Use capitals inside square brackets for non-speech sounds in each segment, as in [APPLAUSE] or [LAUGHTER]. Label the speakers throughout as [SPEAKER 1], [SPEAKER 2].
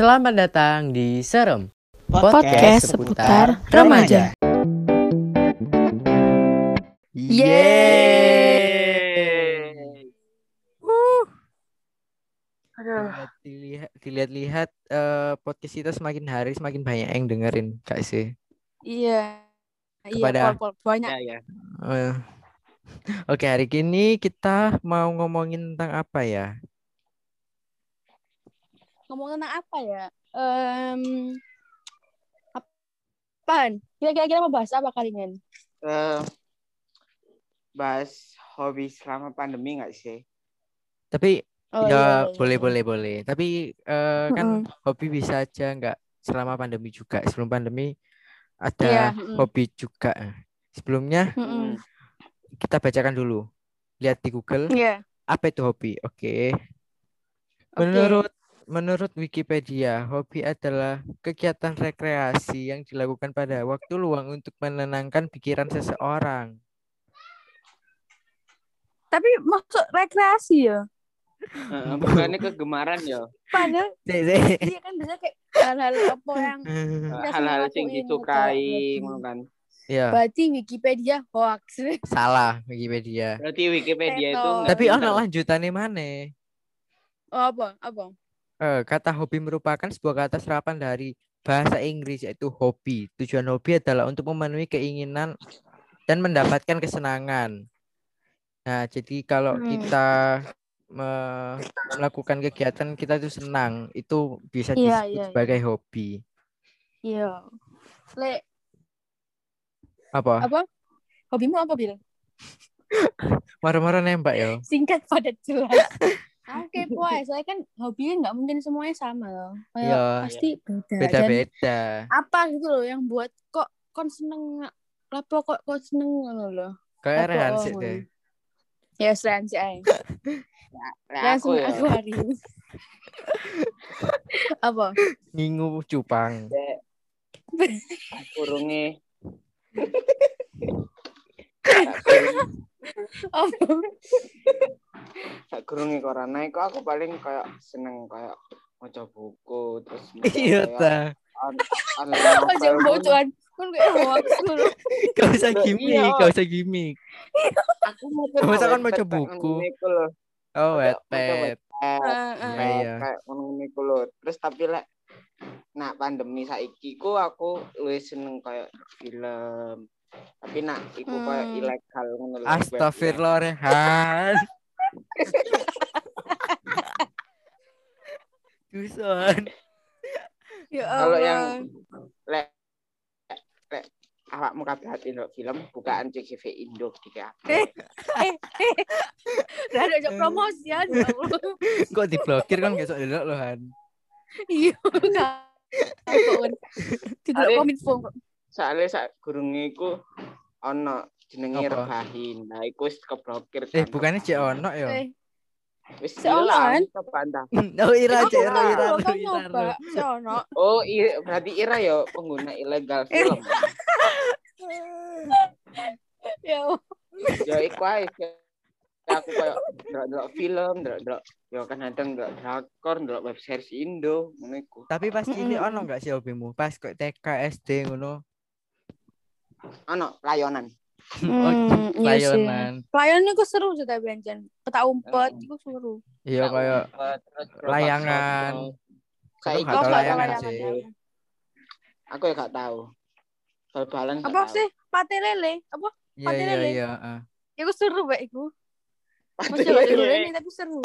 [SPEAKER 1] Selamat datang di Serem
[SPEAKER 2] Podcast seputar remaja.
[SPEAKER 1] Yeay.
[SPEAKER 2] Aduh.
[SPEAKER 1] Dilihat, dilihat-lihat eh, podcast kita semakin hari semakin banyak yang dengerin, Kak sih.
[SPEAKER 2] Iya.
[SPEAKER 1] Kepada-
[SPEAKER 2] Iya, pol, pol. banyak.
[SPEAKER 3] Ya, ya.
[SPEAKER 1] Eh, Oke, hari ini kita mau ngomongin tentang apa ya?
[SPEAKER 2] Ngomong tentang apa ya? Em apaan? Kira-kira kita mau bahas apa kalian?
[SPEAKER 3] Eh, bahas hobi selama pandemi nggak sih?
[SPEAKER 1] Tapi
[SPEAKER 2] Oh,
[SPEAKER 1] ya
[SPEAKER 2] iya, iya,
[SPEAKER 1] boleh
[SPEAKER 2] iya.
[SPEAKER 1] boleh boleh. Tapi eh, kan
[SPEAKER 2] Mm-mm.
[SPEAKER 1] hobi bisa aja nggak selama pandemi juga. Sebelum pandemi ada
[SPEAKER 2] Iya, mm-mm.
[SPEAKER 1] hobi juga. Sebelumnya
[SPEAKER 2] Mm-mm.
[SPEAKER 1] kita bacakan dulu. Lihat di Google
[SPEAKER 2] Iya.
[SPEAKER 1] apa itu hobi. Oke.
[SPEAKER 2] Oke.
[SPEAKER 1] Menurut menurut Wikipedia, hobi adalah kegiatan rekreasi yang dilakukan pada waktu luang untuk menenangkan pikiran seseorang.
[SPEAKER 2] Tapi masuk rekreasi ya?
[SPEAKER 3] Eh, [LAUGHS] bukannya kegemaran ya.
[SPEAKER 2] Padahal
[SPEAKER 1] Sik, sik.
[SPEAKER 2] dia kan bisa kayak hal-hal apa yang [LAUGHS]
[SPEAKER 3] Eh, Hal-hal yang disukai, ngono kan.
[SPEAKER 1] Ya,
[SPEAKER 2] berarti Wikipedia hoax. [LAUGHS]
[SPEAKER 1] salah Wikipedia.
[SPEAKER 3] Berarti Wikipedia itu
[SPEAKER 2] Teto.
[SPEAKER 3] nggak
[SPEAKER 1] Tapi ono lanjutannya mana?
[SPEAKER 2] Oh, apa? Apa?
[SPEAKER 1] Eh, kata hobi merupakan sebuah kata serapan dari bahasa Inggris yaitu hobi. Tujuan hobi adalah untuk memenuhi keinginan dan mendapatkan kesenangan. Nah, jadi kalau
[SPEAKER 2] Hmm.
[SPEAKER 1] kita me- melakukan kegiatan kita itu senang, itu bisa
[SPEAKER 2] Iya,
[SPEAKER 1] disebut
[SPEAKER 2] iya,
[SPEAKER 1] sebagai hobi.
[SPEAKER 2] Iya. Le,
[SPEAKER 1] Apa?
[SPEAKER 2] apa? Hobimu apa, Bil?
[SPEAKER 1] Marah-marah nembak ya.
[SPEAKER 2] singkat padat jelas. [LAUGHS] Oke, puas. Saya kan hobinya nggak mungkin semuanya sama loh. Kayak
[SPEAKER 1] Iya.
[SPEAKER 2] pasti beda.
[SPEAKER 1] Beda-beda.
[SPEAKER 2] apa gitu loh yang buat kok kon seneng apa kok kok seneng ngono loh.
[SPEAKER 1] Kayak Rehan sih deh. [LAUGHS]
[SPEAKER 2] Ya selain si Aing.
[SPEAKER 3] Lah,
[SPEAKER 2] Langsung
[SPEAKER 3] aku ya.
[SPEAKER 2] akuarium. [LAUGHS] apa?
[SPEAKER 1] Ngingu cupang. [LAUGHS]
[SPEAKER 3] kurungi Sak kurungi corona iku aku paling kayak seneng kayak maca buku terus [LAUGHS]
[SPEAKER 1] Iya
[SPEAKER 3] kayak
[SPEAKER 1] ta.
[SPEAKER 3] novel. [LAUGHS]
[SPEAKER 2] bocoran? Kan kayak [LAUGHS] hoax dulu.
[SPEAKER 1] Gak usah
[SPEAKER 3] Loh,
[SPEAKER 1] gimmick,
[SPEAKER 3] iya.
[SPEAKER 1] gak usah gimmick.
[SPEAKER 3] aku mau
[SPEAKER 1] Masa kan maca buku? Oh, wetpad.
[SPEAKER 2] Heeh.
[SPEAKER 1] Iya, iya.
[SPEAKER 3] kayak ngono iku lho. Terus tapi lek nak pandemi saiki ku aku luwih seneng kayak film. Tapi nak iku kayak
[SPEAKER 2] Hmm.
[SPEAKER 3] ilegal ngono lho.
[SPEAKER 1] Astagfirullah Rehan. Dusun.
[SPEAKER 2] Ya
[SPEAKER 3] Kalau
[SPEAKER 2] Allah.
[SPEAKER 3] yang lek lek awakmu kabeh hati ndelok film bukaan CGV Indo di
[SPEAKER 2] Eh, Udah ada ajak promosian. ya.
[SPEAKER 1] Kok diblokir kan besok delok loh Han.
[SPEAKER 2] Iya? Tidak kominfo.
[SPEAKER 3] Soalnya sak gurunge iku ono jenenge rebahin. Nah, iku wis keblokir
[SPEAKER 1] Eh
[SPEAKER 3] kan.
[SPEAKER 1] bukannya cek ono ya.
[SPEAKER 2] Eh,
[SPEAKER 3] wis
[SPEAKER 2] seonoan.
[SPEAKER 3] hilang kebantah. [LAUGHS]
[SPEAKER 1] Oh Ira cek Ira Ira.
[SPEAKER 3] Oh, i- berarti Ira ya pengguna ilegal film. [LAUGHS]
[SPEAKER 2] Ya Allah.
[SPEAKER 3] ya iku ae. Aku kayak ndelok film, ndelok ya kan kadang ndelok drakor, ndelok web series Indo, ngono iku.
[SPEAKER 1] Tapi pas cilik
[SPEAKER 2] Mm-mm.
[SPEAKER 1] ono gak sih hobimu? Pas kok TK SD ngono.
[SPEAKER 3] Ono layonan.
[SPEAKER 1] Oh,
[SPEAKER 2] Hmm, iya sih.
[SPEAKER 1] layonan.
[SPEAKER 2] Pelayanan itu seru sih tapi Anjan. Petak umpet itu seru.
[SPEAKER 1] Iya kayak layangan. Aku nggak
[SPEAKER 2] Oh,
[SPEAKER 1] tahu layangan sih.
[SPEAKER 2] layangan.
[SPEAKER 3] Aku ya gak tahu. Bal-balan gak
[SPEAKER 2] Apa
[SPEAKER 3] tahu.
[SPEAKER 2] sih? Pate lele. Apa?
[SPEAKER 1] Iya
[SPEAKER 2] Pate
[SPEAKER 1] iya
[SPEAKER 2] lele.
[SPEAKER 1] iya. ah.
[SPEAKER 2] Itu seru baik iku.
[SPEAKER 3] Pate lele.
[SPEAKER 2] ini tapi seru.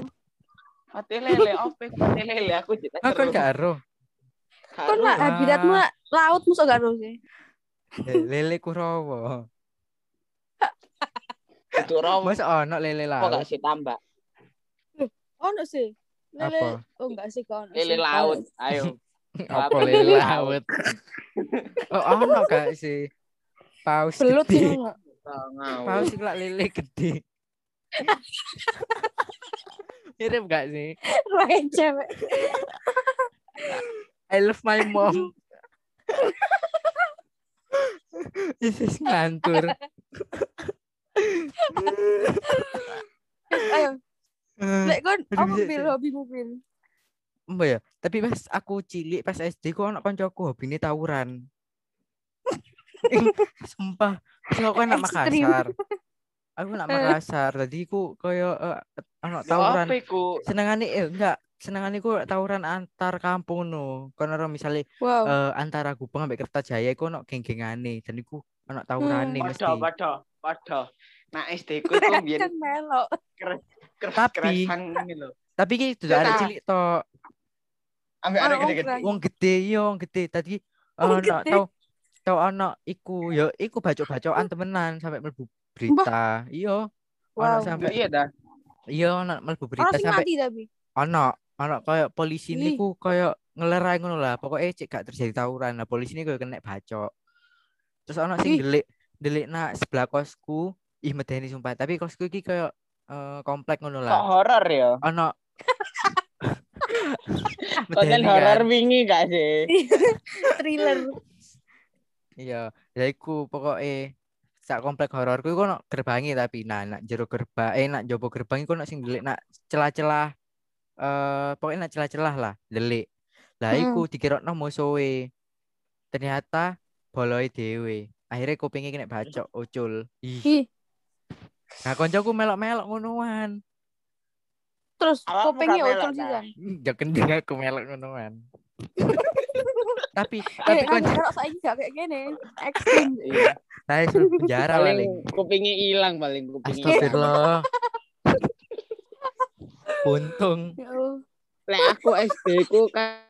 [SPEAKER 3] Pate lele, opo iku pate lele aku tidak
[SPEAKER 1] Ah kan gak ero.
[SPEAKER 2] Kan lah
[SPEAKER 1] Ah.
[SPEAKER 2] habitatmu laut musuh gak seru sih.
[SPEAKER 1] Eh, Lele Kurawa.
[SPEAKER 3] Itu romo.
[SPEAKER 1] Masa ono lele
[SPEAKER 3] Kok gak
[SPEAKER 1] laut?
[SPEAKER 3] sih tambah?
[SPEAKER 2] Oh, enggak sih. Lele.
[SPEAKER 1] Apa?
[SPEAKER 2] Oh, enggak sih kau.
[SPEAKER 3] Lele laut. Ayo. [LAUGHS]
[SPEAKER 1] Apa lele laut? Oh ono gak sih? Paus
[SPEAKER 2] Belut sih
[SPEAKER 1] gede.
[SPEAKER 2] enggak.
[SPEAKER 1] Paus sih lah lele gede. [LAUGHS] Mirip gak sih?
[SPEAKER 2] Lain cewek.
[SPEAKER 1] I love my mom. [LAUGHS] Isis ngantur. [LAUGHS]
[SPEAKER 2] Ayo, lek kon apa
[SPEAKER 1] bisa-
[SPEAKER 2] bil
[SPEAKER 1] bisa.
[SPEAKER 2] hobimu bil?
[SPEAKER 1] mbak ya tapi pas aku cilik pas SD ku anak koncoku hobine tawuran [LAUGHS] sumpah so aku anak
[SPEAKER 2] Ekstrim.
[SPEAKER 1] Makassar aku anak Makassar tadi ku koyo eh, anak
[SPEAKER 3] Ya
[SPEAKER 1] tawuran
[SPEAKER 3] apa iku?
[SPEAKER 1] senengane eh enggak senengane ku tawuran antar kampung no kono misale
[SPEAKER 2] Wow.
[SPEAKER 1] eh, antara Gubeng sampai Kertajaya iku ono geng-gengane dan iku ono tawurane mesti
[SPEAKER 3] Padha, padha, padha. Nah, SD ku iku biyen
[SPEAKER 2] melok.
[SPEAKER 1] Tapi-
[SPEAKER 3] keras-kerasan ngene lho.
[SPEAKER 1] tapi ki
[SPEAKER 3] Kita-
[SPEAKER 1] arek cilik to
[SPEAKER 3] Ambek arek gede-gede.
[SPEAKER 2] ukuran.
[SPEAKER 1] wong gede yo wong gede tadi ono tau tau ono iku yo iku bacok-bacokan temenan sampai mlebu berita iya ono sampai
[SPEAKER 3] Iya dah.
[SPEAKER 1] iya ono mlebu
[SPEAKER 2] Orang
[SPEAKER 1] berita sampai
[SPEAKER 2] mati tapi.
[SPEAKER 1] ono ono koyo polisi niku koyo ngelerai ngono lah pokoknya cek gak terjadi tawuran lah polisi ini koyo kena bacok terus ono sing delik delik nak sebelah kosku ih medeni sumpah. Tapi kosku iki koyo eh, komplek ngono
[SPEAKER 3] Kok
[SPEAKER 1] lah
[SPEAKER 3] horor ya?
[SPEAKER 1] ono. [LAUGHS] [LAUGHS]
[SPEAKER 3] Konten
[SPEAKER 1] medeni
[SPEAKER 3] horor
[SPEAKER 1] kan.
[SPEAKER 3] wingi gak sih? [LAUGHS]
[SPEAKER 2] Thriller.
[SPEAKER 1] iya ya iku pokoknya sak komplek hororku iku ono gerbangi tapi nah nak jero gerbang eh nak jopo gerbang iku ono sing delik. Nak celah-celah eh pokoknya nak celah-celah lah delik. Lah iku dikirokno musuhe ternyata boloi dhewe akhirnya kupingnya kena bacok ucul ih nah koncoku melok-melok ngonoan
[SPEAKER 2] Terus kupingnya ucul
[SPEAKER 3] Ta?
[SPEAKER 2] sisan.
[SPEAKER 1] ya kendeng aku melok ngonoan [LAUGHS] tapi
[SPEAKER 2] Eh,
[SPEAKER 1] tapi
[SPEAKER 2] kan
[SPEAKER 1] konco
[SPEAKER 2] melok saiki gak kayak gini. Ekstrim. [LAUGHS]
[SPEAKER 3] Iya.
[SPEAKER 1] saya suruh penjara
[SPEAKER 3] Paling kupingnya hilang paling kupingnya.
[SPEAKER 1] Astagfirullah [LAUGHS] untung
[SPEAKER 2] Ya.
[SPEAKER 3] Lek aku SD ku kan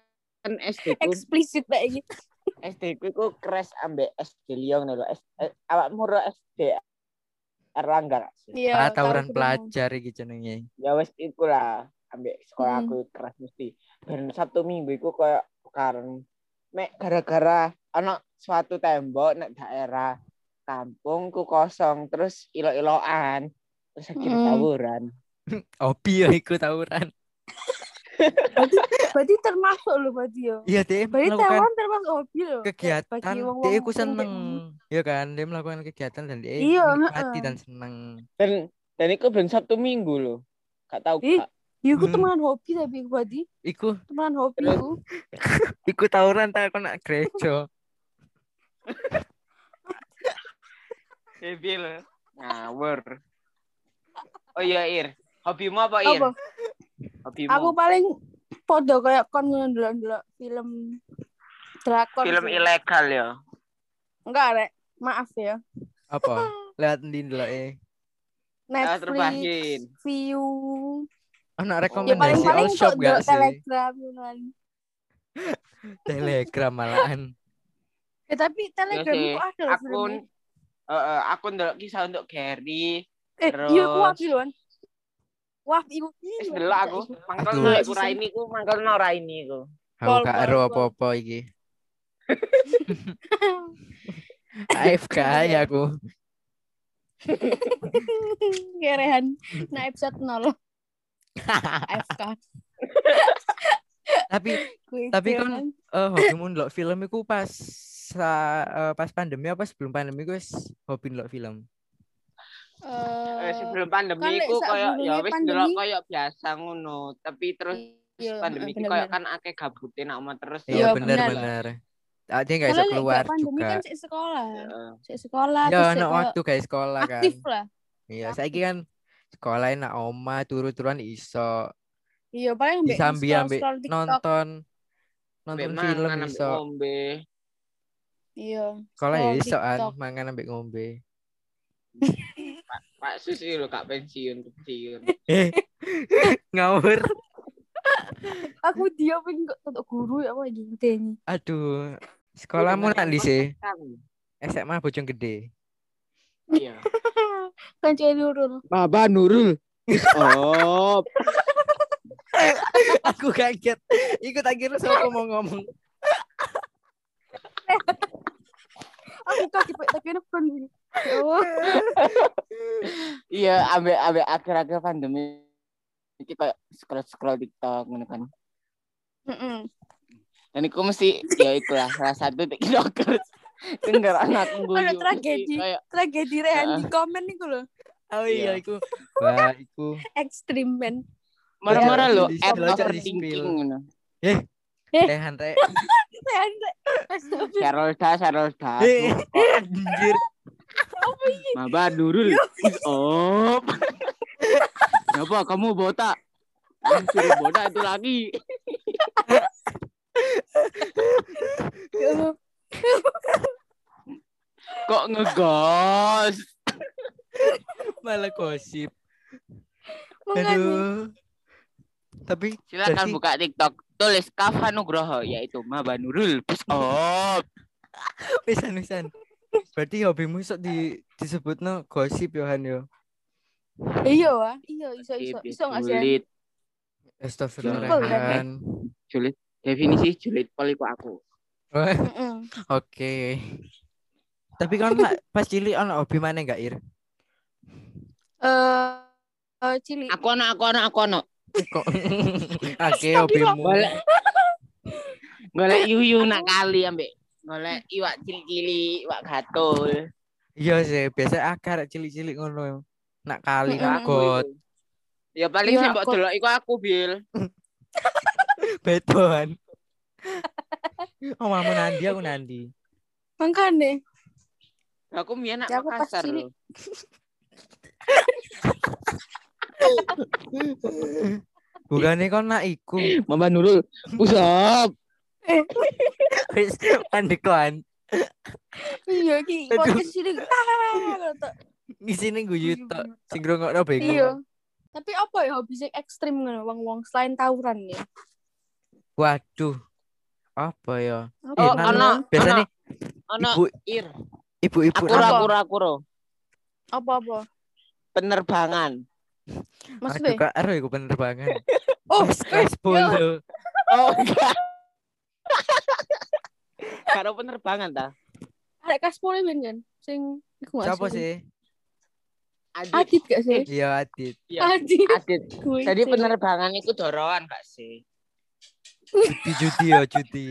[SPEAKER 3] SD ku
[SPEAKER 2] Eksplisit kayak gitu.
[SPEAKER 3] SD ku iku crash ambek SD Lyon lho. S- eh, Awakmu ro SD Erlangga gak sih?
[SPEAKER 2] Iya.
[SPEAKER 1] ah, tawuran pelajar iki jenenge
[SPEAKER 3] Ya wis iku lah ambek sekolah
[SPEAKER 2] Hmm.
[SPEAKER 3] aku keras mesti. Ben Sabtu Minggu iku koyo tukaran. Mek gara-gara ana suatu tembok nek daerah kampung ku kosong terus ilo-iloan terus akhirnya
[SPEAKER 2] Hmm.
[SPEAKER 3] tawuran. [LAUGHS]
[SPEAKER 1] Opi ya iku tawuran [LAUGHS]
[SPEAKER 2] Berarti, berarti termasuk loh berarti ya.
[SPEAKER 1] iya deh
[SPEAKER 2] Berarti
[SPEAKER 1] melakukan
[SPEAKER 2] tawuran termasuk hobi loh. Kayak
[SPEAKER 1] kegiatan dia aku
[SPEAKER 2] sing
[SPEAKER 1] seneng
[SPEAKER 2] kayak-
[SPEAKER 1] ya kan dia melakukan kegiatan dan dia
[SPEAKER 2] Iya,
[SPEAKER 1] menikmati
[SPEAKER 2] heeh.
[SPEAKER 1] dan seneng
[SPEAKER 3] Dan dan iku ben Sabtu Minggu loh. Gak tahu
[SPEAKER 2] Ih.
[SPEAKER 3] gak.
[SPEAKER 2] Ya aku
[SPEAKER 1] Hmm.
[SPEAKER 2] temenan hobi tapi aku berarti
[SPEAKER 1] iku
[SPEAKER 2] temenan hobi aku. [LAUGHS]
[SPEAKER 1] iku tawuran tak aku nak gereja
[SPEAKER 3] Debil. Ngawur. Oh iya Ir, hobimu apa Ir?
[SPEAKER 2] Apa?
[SPEAKER 3] Hobimu.
[SPEAKER 2] Aku paling podo kayak kon ndelok-ndelok film drakor.
[SPEAKER 3] film
[SPEAKER 2] sih.
[SPEAKER 3] ilegal ya.
[SPEAKER 2] Enggak, Rek. Maaf ya.
[SPEAKER 1] apa [LAUGHS] lihat di ndelok eh
[SPEAKER 3] Ah,
[SPEAKER 2] Netflix, view.
[SPEAKER 1] anak
[SPEAKER 2] Ya
[SPEAKER 1] rekomendasi
[SPEAKER 2] paling-paling
[SPEAKER 1] all shop gak sih
[SPEAKER 2] Telegram [LAUGHS]
[SPEAKER 1] telegram malahan
[SPEAKER 2] Ya tapi Telegram
[SPEAKER 3] sih.
[SPEAKER 2] itu ada
[SPEAKER 3] Akun eh, akun ndelok kisah untuk Gary.
[SPEAKER 2] Eh,
[SPEAKER 3] terus-
[SPEAKER 2] iya aku loh. Wah, iku
[SPEAKER 3] Wis
[SPEAKER 2] iya.
[SPEAKER 3] ndelok aku. Mangkel no iku Raini ku, mangkel no Raini ku.
[SPEAKER 1] aku gak ero apa-apa iki [LAUGHS] AFK ya aku
[SPEAKER 2] Kerehan. Nah, episode 0. AFK.
[SPEAKER 1] tapi
[SPEAKER 2] Gue
[SPEAKER 1] Tapi kan,
[SPEAKER 2] kerehan.
[SPEAKER 1] eh hobimu ndelok film iku pas sa- eh, pas pandemi apa sebelum pandemi wis hobi ndelok film
[SPEAKER 3] Eh,
[SPEAKER 2] Eh,
[SPEAKER 3] sebelum pandemi
[SPEAKER 2] kan lek
[SPEAKER 3] ku koyo ya wis
[SPEAKER 2] pandemi-
[SPEAKER 3] ndelok koyo biasa ngono, tapi terus
[SPEAKER 2] iya,
[SPEAKER 3] pandemi iki koyo kan akeh gabute nak omah terus.
[SPEAKER 1] iya
[SPEAKER 2] Iya,
[SPEAKER 1] bener
[SPEAKER 2] bener.
[SPEAKER 1] bener Ade nggak bisa keluar
[SPEAKER 2] pandemi
[SPEAKER 1] juga
[SPEAKER 2] kan sik sekolah.
[SPEAKER 3] Heeh.
[SPEAKER 2] Sik sekolah
[SPEAKER 1] ya
[SPEAKER 2] sik
[SPEAKER 1] anak
[SPEAKER 2] koyo
[SPEAKER 1] waktu guys sekolah kan
[SPEAKER 2] aktif lah.
[SPEAKER 1] iya saiki kan sekolah nak oma turu-turuan iso
[SPEAKER 2] Iya, paling ambek
[SPEAKER 1] disambi ambek nonton nonton film
[SPEAKER 3] mangan, ambek
[SPEAKER 1] iso
[SPEAKER 3] ngombe.
[SPEAKER 2] Iya.
[SPEAKER 1] sekolah ya iso an mangan ambek ngombe
[SPEAKER 3] Pak Susi lho gak pensiun, pensiun.
[SPEAKER 1] eh ngawur
[SPEAKER 2] Aku dia pengen kok untuk guru ya apa iki ngenteni.
[SPEAKER 1] aduh sekolahmu nak di sih. SMA Bojong Gede
[SPEAKER 3] Iya. [LAUGHS]
[SPEAKER 2] Kan Nurul.
[SPEAKER 3] Baba Nurul. Oh, [LAUGHS]
[SPEAKER 1] aku kaget ikut akhirnya siapa mau ngomong
[SPEAKER 2] Aku kaget tapi enak kan gini. [LAUGHS] Ya
[SPEAKER 3] iya ambek ambek akhir-akhir pandemi iki kayak scroll scroll TikTok ngono kan.
[SPEAKER 2] Heeh.
[SPEAKER 3] Dan iku mesti ya iku lah salah satu TikToker. [LAUGHS] Dengar anak guyu.
[SPEAKER 2] Ada tragedi.
[SPEAKER 3] Kayak
[SPEAKER 2] Tragedi Rehan di komen nih lho.
[SPEAKER 1] oh
[SPEAKER 3] Iya.
[SPEAKER 1] iya iku wah iku
[SPEAKER 2] Ekstrim men.
[SPEAKER 3] marah-marah lo, app overthinking ngono.
[SPEAKER 1] Eh,
[SPEAKER 2] Eh.
[SPEAKER 1] Tehan rek.
[SPEAKER 3] Sarolda, Sarolda.
[SPEAKER 1] Eh, [LAUGHS] anjir.
[SPEAKER 3] Maba Nurul. Oh. Kenapa kamu botak? Suruh botak itu lagi. Kok ngegos?
[SPEAKER 1] Malah gosip. Aduh. Tapi
[SPEAKER 3] Silakan
[SPEAKER 1] Berarti-
[SPEAKER 3] buka TikTok. Tulis Kava Nugroho yaitu Maba Nurul. Push up.
[SPEAKER 1] pisan pisan. Berarti hobimu sok di disebut no gosip Yohan yo.
[SPEAKER 2] Iya wah, iya iso iso iso nggak sih?
[SPEAKER 1] Astagfirullahaladzim.
[SPEAKER 3] Julid. Definisi julid pol iku aku.
[SPEAKER 1] Oke. Tapi kan pas cilik ono hobi mana enggak Ir?
[SPEAKER 2] Eh, eh, cili.
[SPEAKER 3] Aku ono, aku ono, aku ono.
[SPEAKER 1] Kok [LAUGHS] Oke hobimu.
[SPEAKER 3] Golek yuyu nak kali ambek golek iwak cili-cili, iwak gatul.
[SPEAKER 1] Iya sih, biasa akar cilik-cilik ngono. Nak kali nak got.
[SPEAKER 3] Ya paling
[SPEAKER 2] Iya,
[SPEAKER 3] sing mbok delok iku aku, Bil. [LAUGHS]
[SPEAKER 1] Beton. Oh, Nandi aku Nandi.
[SPEAKER 2] Makanya.
[SPEAKER 3] Aku mien nak
[SPEAKER 2] Ya,
[SPEAKER 3] Makassar.
[SPEAKER 1] Bukannya kau nak iku.
[SPEAKER 3] Mama Nurul, usap. [LAUGHS]
[SPEAKER 1] Wis pandekuan.
[SPEAKER 2] Iya ki
[SPEAKER 1] Aduh.
[SPEAKER 2] podcast kata.
[SPEAKER 1] Di sini guyu tok. Sing ngrungokno bengong.
[SPEAKER 2] Iya. Tapi apa ya hobi sing ekstrim ngono wong-wong selain tawuran ya?
[SPEAKER 1] Waduh. Apa ya?
[SPEAKER 2] Apa?
[SPEAKER 1] Eh,
[SPEAKER 3] Oh,
[SPEAKER 1] nang-
[SPEAKER 3] ono,
[SPEAKER 1] biasanya
[SPEAKER 3] ono
[SPEAKER 1] ibu
[SPEAKER 3] ir.
[SPEAKER 1] ibu-ibu
[SPEAKER 3] Akuro,
[SPEAKER 1] nang-
[SPEAKER 2] Apa?
[SPEAKER 3] akuro, akuro.
[SPEAKER 2] Apa-apa?
[SPEAKER 3] Penerbangan.
[SPEAKER 1] Aduh,
[SPEAKER 2] Maksudnya?
[SPEAKER 1] kak Aro iku penerbangan. [LAUGHS]
[SPEAKER 2] Oh,
[SPEAKER 1] kelas 10.
[SPEAKER 3] Oh, enggak. Karo penerbangan ta?
[SPEAKER 2] ada kas pole ben kan? Sing iku
[SPEAKER 1] Siapa sih?
[SPEAKER 3] Adit.
[SPEAKER 2] Adit gak sih?
[SPEAKER 1] Iya, Adit.
[SPEAKER 3] Iya,
[SPEAKER 2] Adit.
[SPEAKER 3] Adit. Jadi
[SPEAKER 2] sih.
[SPEAKER 3] penerbangan itu doroan gak sih?
[SPEAKER 1] Judi judi ya, judi.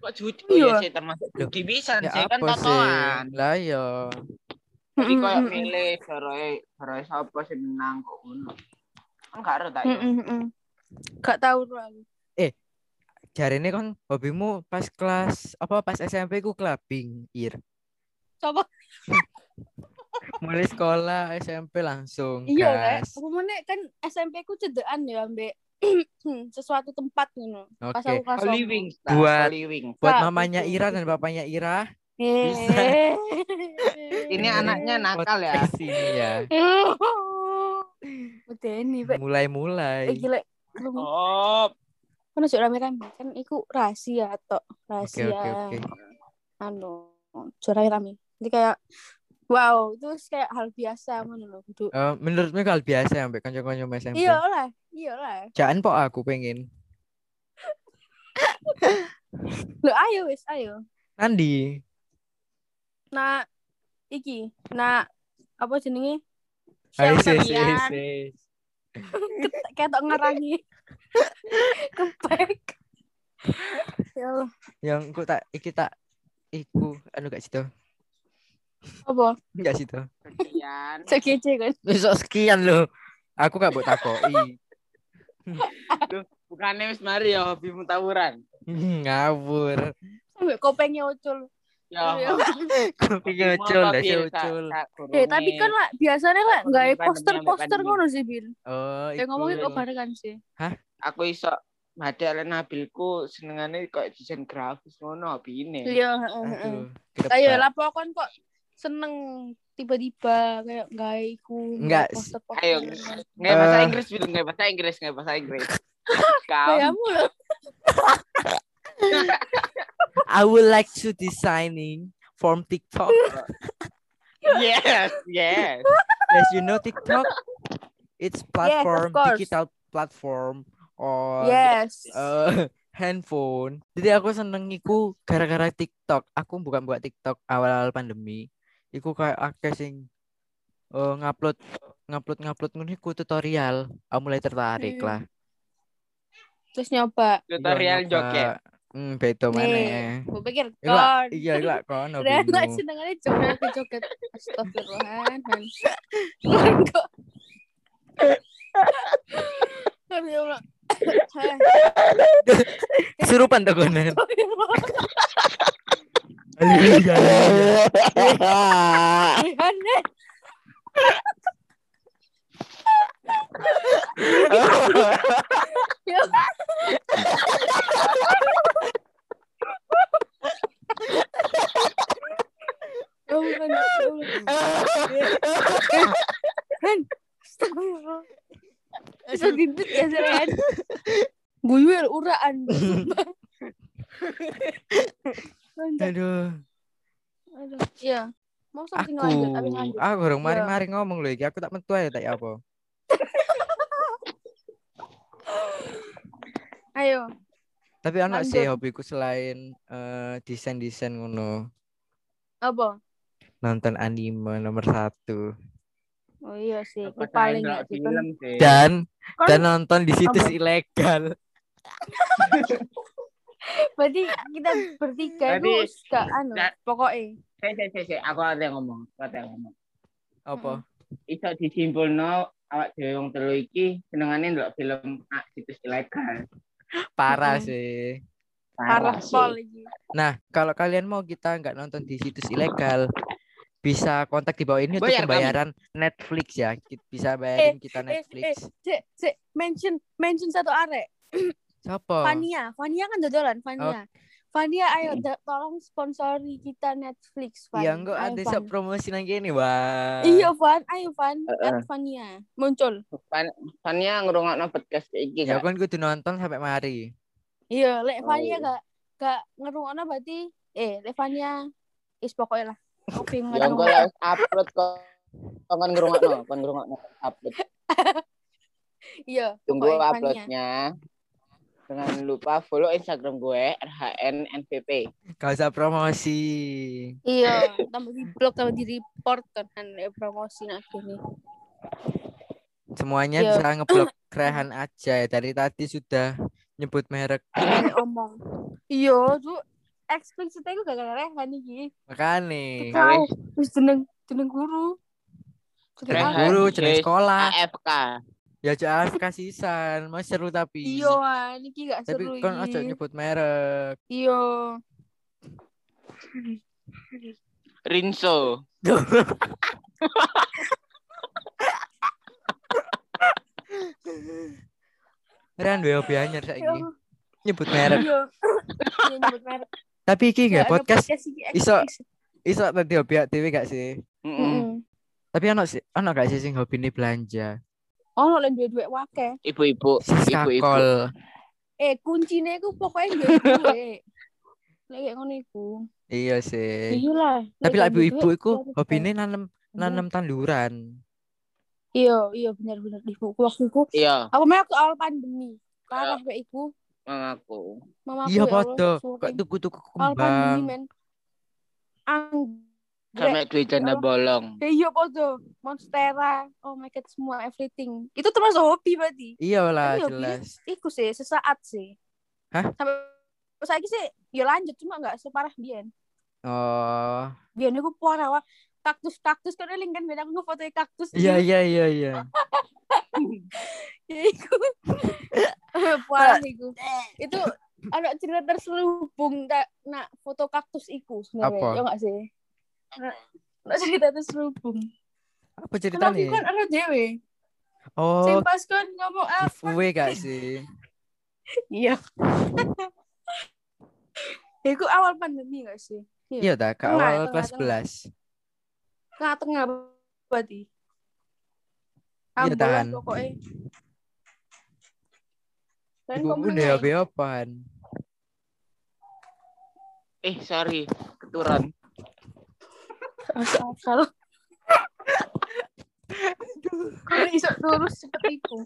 [SPEAKER 3] Kok judi? Oh Iya. sih termasuk judi bisa
[SPEAKER 1] Ya
[SPEAKER 3] sih kan
[SPEAKER 1] sih?
[SPEAKER 3] totoan.
[SPEAKER 1] Lah.
[SPEAKER 3] Jadi
[SPEAKER 2] Mm-mm,
[SPEAKER 3] kayak
[SPEAKER 2] mm-mm.
[SPEAKER 3] milih doroe doroe sapa sing menang kok ngono. Kan gak ada tak ya.
[SPEAKER 2] Mm-mm, mm-mm. Gak tahu aku.
[SPEAKER 1] Jarene kan hobimu pas kelas apa pas SMP ku clubbing, Ir.
[SPEAKER 2] Coba [LAUGHS]
[SPEAKER 1] Mulai sekolah SMP langsung
[SPEAKER 2] iya
[SPEAKER 1] gas.
[SPEAKER 2] kan. Apa mana kan SMP ku cedekan ya ambek [CLEARS THROAT] sesuatu tempat ngono. Pas
[SPEAKER 1] Oke.
[SPEAKER 2] aku kelas.
[SPEAKER 3] Wings, ta,
[SPEAKER 1] Buat-
[SPEAKER 3] Wings.
[SPEAKER 1] Buat mamanya. Ira dan bapaknya Ira, Bisa.
[SPEAKER 2] Eh.
[SPEAKER 3] Ini anaknya nakal ya.
[SPEAKER 1] podcast ini ya. [LAUGHS]
[SPEAKER 2] Udah ini. Eh
[SPEAKER 1] Mulai-mulai.
[SPEAKER 2] gila.
[SPEAKER 3] Oh,
[SPEAKER 2] kan ojo rame-rame kan iku rahasia atau
[SPEAKER 1] Oke,
[SPEAKER 2] rahasia
[SPEAKER 1] oke, oke.
[SPEAKER 2] anu ojo rame-rame. Jadi kayak wow, itu kayak hal biasa. Kudu-
[SPEAKER 1] Eh, menurutmu hal biasa ya, ambek kanca-kanca SMP?
[SPEAKER 2] Iya lah, iya lah.
[SPEAKER 1] Jangan po aku pengen. [LAUGHS]
[SPEAKER 2] Lo ayo wis, ayo.
[SPEAKER 1] Nandi.
[SPEAKER 2] Nah, iki, nah apa jenenge?
[SPEAKER 1] Ayo.
[SPEAKER 2] Kayak tok ngarangi. [LAUGHS] Kepek. Ya Allah,
[SPEAKER 1] Yang ku tak iki tak iku anu gak situ.
[SPEAKER 2] apa?
[SPEAKER 1] Enggak situ.
[SPEAKER 3] sekian.
[SPEAKER 2] Sekece kan.
[SPEAKER 1] Besok sekian loh. Aku gak buat takoi.
[SPEAKER 3] Bukannya wis mari ya hobimu tawuran.
[SPEAKER 1] Hmm, Ngawur.
[SPEAKER 2] Sampai kopengnya ucul.
[SPEAKER 3] Ya.
[SPEAKER 2] Iya. [LAUGHS]
[SPEAKER 1] Ngecul, dah
[SPEAKER 3] tak
[SPEAKER 2] Eh, tapi kan lah biasanya lah nggak
[SPEAKER 3] Pandemi,
[SPEAKER 2] poster-poster ngono sih, Bil.
[SPEAKER 1] Oh,
[SPEAKER 2] Yang ngomongin
[SPEAKER 1] iku.
[SPEAKER 2] kok barengan sih.
[SPEAKER 3] aku iso Made ale Nabilku senengane kayak desain grafis ngono hobine.
[SPEAKER 2] Iya, heeh,
[SPEAKER 1] ketebak.
[SPEAKER 2] lah pokoknya kok seneng tiba-tiba kayak nggak iku
[SPEAKER 1] Nggak,
[SPEAKER 2] poster-poster.
[SPEAKER 3] ayo. Nggak bahasa
[SPEAKER 1] Eh.
[SPEAKER 3] Inggris, Bil. Nggak bahasa Inggris, nggak bahasa Inggris. [LAUGHS] Kau.
[SPEAKER 2] Kayamu loh. [LAUGHS] [LAUGHS]
[SPEAKER 1] I would like to designing from TikTok. [LAUGHS]
[SPEAKER 3] Yes, yes.
[SPEAKER 1] Yes, you know TikTok? It's platform,
[SPEAKER 2] course.
[SPEAKER 1] digital platform on
[SPEAKER 2] Yes.
[SPEAKER 1] eh, [LAUGHS] handphone. Jadi aku seneng iku gara-gara TikTok. Aku bukan buat TikTok awal-awal pandemi. Iku kayak akeh sing eh, ngupload ngupload ngupload ngono iku tutorial. Aku mulai tertarik
[SPEAKER 2] Hmm.
[SPEAKER 1] lah.
[SPEAKER 2] Terus nyoba.
[SPEAKER 3] Tutorial
[SPEAKER 1] Iya, nyoba.
[SPEAKER 3] joget.
[SPEAKER 1] Hmm, beda mana?
[SPEAKER 2] Gue pikir kon.
[SPEAKER 1] iya [LAUGHS] lah [LAUGHS] kon.
[SPEAKER 2] Astagfirullahaladzim. Kok. Aduh, ya Allah. [LAUGHS]
[SPEAKER 1] Kesurupan tuh.
[SPEAKER 2] Ya. [LAUGHS] Ya ya. Bisa ya. Guyul uraan.
[SPEAKER 1] Aduh,
[SPEAKER 2] Aduh, iya. Mau
[SPEAKER 1] aku,
[SPEAKER 2] lanjut, abis lanjut.
[SPEAKER 1] aku orang
[SPEAKER 2] Iya.
[SPEAKER 1] mari-mari ngomong loh iki. Aku tak mentu aja tak apa. [LAUGHS]
[SPEAKER 2] Ayo,
[SPEAKER 1] Tapi anak sih hobiku selain eh, desain-desain ngono.
[SPEAKER 2] apa?
[SPEAKER 1] Nonton anime nomor satu.
[SPEAKER 2] Oh iya sih, aku paling gak sih.
[SPEAKER 3] Film sih.
[SPEAKER 1] Dan
[SPEAKER 2] kan
[SPEAKER 1] dan nonton di situs
[SPEAKER 2] Apa?
[SPEAKER 1] ilegal. [LAUGHS]
[SPEAKER 2] berarti kita bertiga itu gak anu, pokoknya.
[SPEAKER 3] Saya, saya, saya, aku ada yang ngomong, aku ada yang ngomong.
[SPEAKER 1] Apa?
[SPEAKER 3] Iso disimpulno awak dhewe wong telu iki senengane ndelok film ah, situs ilegal.
[SPEAKER 1] Parah sih.
[SPEAKER 2] Parah
[SPEAKER 3] sih.
[SPEAKER 2] pol lagi.
[SPEAKER 1] Nah, kalau kalian mau kita nggak nonton di situs ilegal, bisa kontak di bawah ini untuk
[SPEAKER 3] Bayar kami.
[SPEAKER 1] pembayaran Netflix ya. Bisa bayarin kita
[SPEAKER 2] Eh, eh,
[SPEAKER 1] Netflix.
[SPEAKER 2] cek, cek, mention, mention satu arek.
[SPEAKER 1] Siapa?
[SPEAKER 2] Fania, Fania kan dodolan,
[SPEAKER 1] Oh.
[SPEAKER 2] Fania. Fania, ayo da- tolong sponsori kita Netflix, Van.
[SPEAKER 1] Ya enggak ada sok promosi nang gini, wah.
[SPEAKER 2] Iya, Van, ayo Van,
[SPEAKER 3] Heeh.
[SPEAKER 2] at Fania. Muncul.
[SPEAKER 3] Fan- Fania ngrungokno podcast iki
[SPEAKER 1] Ya
[SPEAKER 3] kan.
[SPEAKER 1] kan kudu nonton sampai mari.
[SPEAKER 2] Iya, lek Fania
[SPEAKER 3] Oh.
[SPEAKER 2] gak gak ngerungokno berarti eh lek Fania is pokoknya lah. Aku bingung
[SPEAKER 3] Ya upload kok kon ngrungokno, kon ngrungokno upload. [LAUGHS]
[SPEAKER 2] Iya,
[SPEAKER 3] Tunggu uploadnya. Jangan lupa follow Instagram gue RHNNVP.
[SPEAKER 1] Gak usah promosi.
[SPEAKER 2] Iya, tambah di blog tambah di report kan promosi nak gini.
[SPEAKER 1] Semuanya
[SPEAKER 2] Iya.
[SPEAKER 1] bisa ngeblok Rehan aja ya. Dari tadi sudah nyebut merek.
[SPEAKER 2] Ini omong. Iya, tuh eksplisit aku gak gara rehan iki.
[SPEAKER 1] Makane.
[SPEAKER 2] Tahu, wis jeneng jeneng guru. Jeneng?
[SPEAKER 1] Guru jeneng sekolah.
[SPEAKER 3] AFK.
[SPEAKER 1] Ya jangan kasisan, mau seru tapi.
[SPEAKER 2] Iya, Wan, iki gak
[SPEAKER 1] Tapi
[SPEAKER 2] seru
[SPEAKER 1] kan ojo
[SPEAKER 2] iki.
[SPEAKER 1] nyebut merek.
[SPEAKER 2] Iya.
[SPEAKER 3] Rinso.
[SPEAKER 1] Rehan duwe hobi anyar
[SPEAKER 2] Ya
[SPEAKER 1] saiki. Nyebut merek.
[SPEAKER 2] Iya. Iya, nyebut merek.
[SPEAKER 1] Tapi iki gak podcast iso- iso tadi hobi dhewe gak sih? Tapi ono sih, ono gak sih sing hobi ini belanja?
[SPEAKER 2] Oh, nek duwe-duwe wake.
[SPEAKER 3] Ibu-ibu,
[SPEAKER 1] Sis
[SPEAKER 3] ibu-ibu.
[SPEAKER 1] kakol.
[SPEAKER 2] Eh, kuncine iku pokoknya duwe duwe. Lek ngono iku.
[SPEAKER 1] Iya sih.
[SPEAKER 2] Iya lah.
[SPEAKER 1] Tapi
[SPEAKER 2] lek
[SPEAKER 1] lah
[SPEAKER 2] duwe
[SPEAKER 1] ibu-ibu
[SPEAKER 2] duit,
[SPEAKER 1] iku hobine
[SPEAKER 2] bayar.
[SPEAKER 1] nanem nanem tanduran.
[SPEAKER 2] Iya, iya benar-benar ibu waktu iku.
[SPEAKER 3] Iya,
[SPEAKER 2] Aku waktu awal pandemi. Parah kayak iku.
[SPEAKER 3] mengaku.
[SPEAKER 2] Mama
[SPEAKER 1] Iya
[SPEAKER 2] ya sorry.
[SPEAKER 1] kok tuku-tuku
[SPEAKER 2] Awal pandemi
[SPEAKER 1] kembang.
[SPEAKER 2] men. Anggrek.
[SPEAKER 3] Sampai duit janda
[SPEAKER 2] Allah.
[SPEAKER 3] bolong.
[SPEAKER 2] Eh, Iya podo. Monstera. Oh my god semua everything. Itu termasuk hobi berarti.
[SPEAKER 1] Iya lah jelas.
[SPEAKER 2] Iku sih sesaat sih.
[SPEAKER 1] Hah?
[SPEAKER 2] Sampai saya sih ya lanjut cuma nggak separah Bian.
[SPEAKER 1] Oh.
[SPEAKER 2] Bian aku parah wah. Kaktus kaktus kan eling kan beda aku ngefoto kaktus.
[SPEAKER 1] Iya iya iya iya.
[SPEAKER 2] Ya, [LAUGHS] iku. [LAUGHS] parah iku. Itu ada cerita terselubung tak nak foto kaktus iku sebenarnya.
[SPEAKER 1] Apa?
[SPEAKER 2] Ya enggak sih? Nak nak cerita terselubung.
[SPEAKER 1] Apa
[SPEAKER 2] Kan aku
[SPEAKER 1] ceritanya?
[SPEAKER 2] kan ada dewe.
[SPEAKER 1] Oh,
[SPEAKER 2] Sing pas kan ngomong apa?
[SPEAKER 1] giveaway gak sih? [LAUGHS]
[SPEAKER 2] Iya. Ya, Iku awal pandemi gak sih?
[SPEAKER 1] Iya dah, ke
[SPEAKER 2] Tengah,
[SPEAKER 1] awal
[SPEAKER 2] tengah,
[SPEAKER 1] kelas
[SPEAKER 2] tengah.
[SPEAKER 1] 11.
[SPEAKER 2] Tengah-tengah berarti.
[SPEAKER 1] Iya, tahan.
[SPEAKER 2] pokoknya.
[SPEAKER 1] Ibu udah apaan?
[SPEAKER 3] Eh, sorry. Keturan.
[SPEAKER 2] Asal. Kalau iso lurus seperti itu.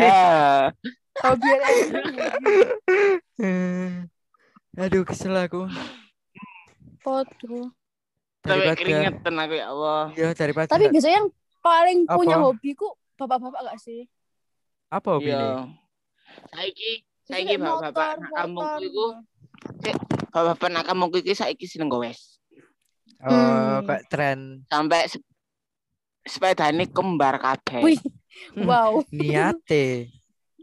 [SPEAKER 3] Ah,
[SPEAKER 2] Kalau biar.
[SPEAKER 1] Aduh, kesel aku.
[SPEAKER 2] Foto.
[SPEAKER 1] Daripada
[SPEAKER 3] keringetan aku ya Allah.
[SPEAKER 1] Iya, daripada
[SPEAKER 2] Tapi biasanya yang paling
[SPEAKER 1] Apa?
[SPEAKER 2] punya hobi ku bapak-bapak gak sih?
[SPEAKER 1] apa hobi ini?
[SPEAKER 3] Iya. Saiki, saiki bapak-bapak kampungku iku, bapak-bapak nak kampungku iki saiki seneng gowes.
[SPEAKER 1] Oh,
[SPEAKER 2] Hmm.
[SPEAKER 1] kayak tren.
[SPEAKER 3] Sampai sep- sepedane kembar kabeh.
[SPEAKER 2] Wih, Wow. [LAUGHS]
[SPEAKER 1] Niate.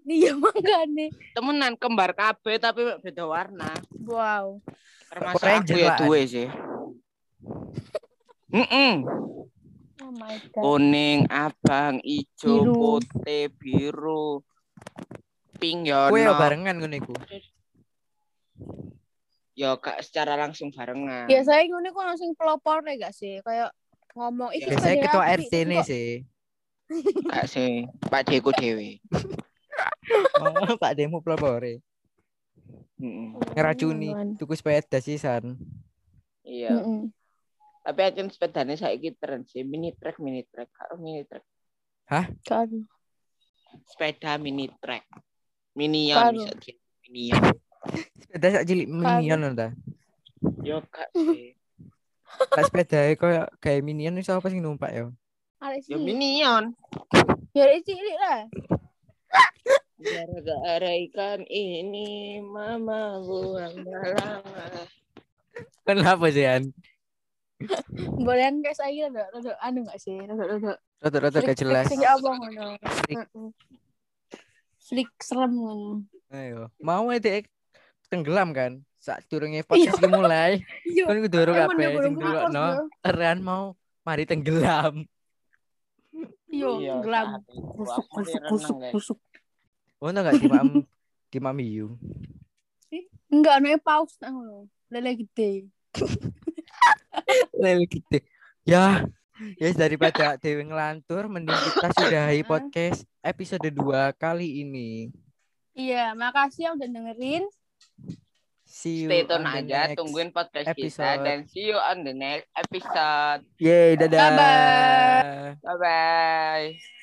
[SPEAKER 2] Iya makanya.
[SPEAKER 3] Temenan kembar kabeh tapi beda warna.
[SPEAKER 2] Wow.
[SPEAKER 3] Termasuk aku ya duwe sih. Mm
[SPEAKER 2] Oh my god.
[SPEAKER 3] Kuning, abang, ijo,
[SPEAKER 2] Biru.
[SPEAKER 3] putih, biru, pink ya.
[SPEAKER 1] Kowe ya barengan ngono iku.
[SPEAKER 3] Ya gak secara langsung barengan.
[SPEAKER 2] Biasanya ngono kok langsung pelopor ya gak sih? Kayak ngomong iki
[SPEAKER 1] Biasanya ketua
[SPEAKER 2] api,
[SPEAKER 1] RT nih
[SPEAKER 2] kok-
[SPEAKER 1] sih. [LAUGHS]
[SPEAKER 3] Gak sih. Pak Deku dewe.
[SPEAKER 1] Oh, Pak Demo pelopore.
[SPEAKER 3] Mm-mm.
[SPEAKER 1] Ngeracuni
[SPEAKER 2] Oh,
[SPEAKER 1] tuku sepeda sisan.
[SPEAKER 3] Iya.
[SPEAKER 2] Mm-mm.
[SPEAKER 3] Tapi aja sepedanya saiki tren sih mini track mini track karo mini track.
[SPEAKER 2] Kan.
[SPEAKER 3] Sepeda mini track. Minion
[SPEAKER 2] Karo.
[SPEAKER 3] bisa minion.
[SPEAKER 1] Sepeda sak cilik minion ta.
[SPEAKER 3] Yo gak sih. [LAUGHS]
[SPEAKER 1] Lah sepeda koyo kayak minion iso apa sing numpak ya?
[SPEAKER 2] Arek
[SPEAKER 3] Yo
[SPEAKER 2] sih.
[SPEAKER 3] minion.
[SPEAKER 2] Ya arek cilik lah. [LAUGHS]
[SPEAKER 3] Gara-gara ikan ini mama buang malam.
[SPEAKER 1] Kenapa sih an? [LAUGHS]
[SPEAKER 2] Bolehan kayak saya rada rada anu gak sih? Rada rada.
[SPEAKER 1] Rada-rada gak jelas.
[SPEAKER 2] Sing apa ngono. Flick serem ngono.
[SPEAKER 1] Ayo, mau ede tenggelam kan? Saat turunnya podcast iki mulai, [LAUGHS]
[SPEAKER 2] Iya.
[SPEAKER 1] kan kudu doro
[SPEAKER 2] Emang
[SPEAKER 1] kabeh
[SPEAKER 2] udah
[SPEAKER 1] sing no. Ran mau mari tenggelam.
[SPEAKER 2] Iya, gelam.
[SPEAKER 3] saat itu
[SPEAKER 2] Kusuk kusuk kusuk kusuk.
[SPEAKER 1] Ono gak di mam di mamiyu?
[SPEAKER 2] Enggak, anaknya paus ngono. Lele gede. [LAUGHS]
[SPEAKER 1] Lel gitu. Ya, ya daripada Dewi ngelantur, mending kita sudahi [LAUGHS] podcast episode 2 kali ini.
[SPEAKER 2] Iya, makasih yang udah dengerin.
[SPEAKER 1] See you
[SPEAKER 3] Stay tune aja, tungguin podcast kita
[SPEAKER 1] episode.
[SPEAKER 3] dan see you on the next episode.
[SPEAKER 1] Yeay, dadah.
[SPEAKER 2] Bye-bye.
[SPEAKER 3] Bye bye.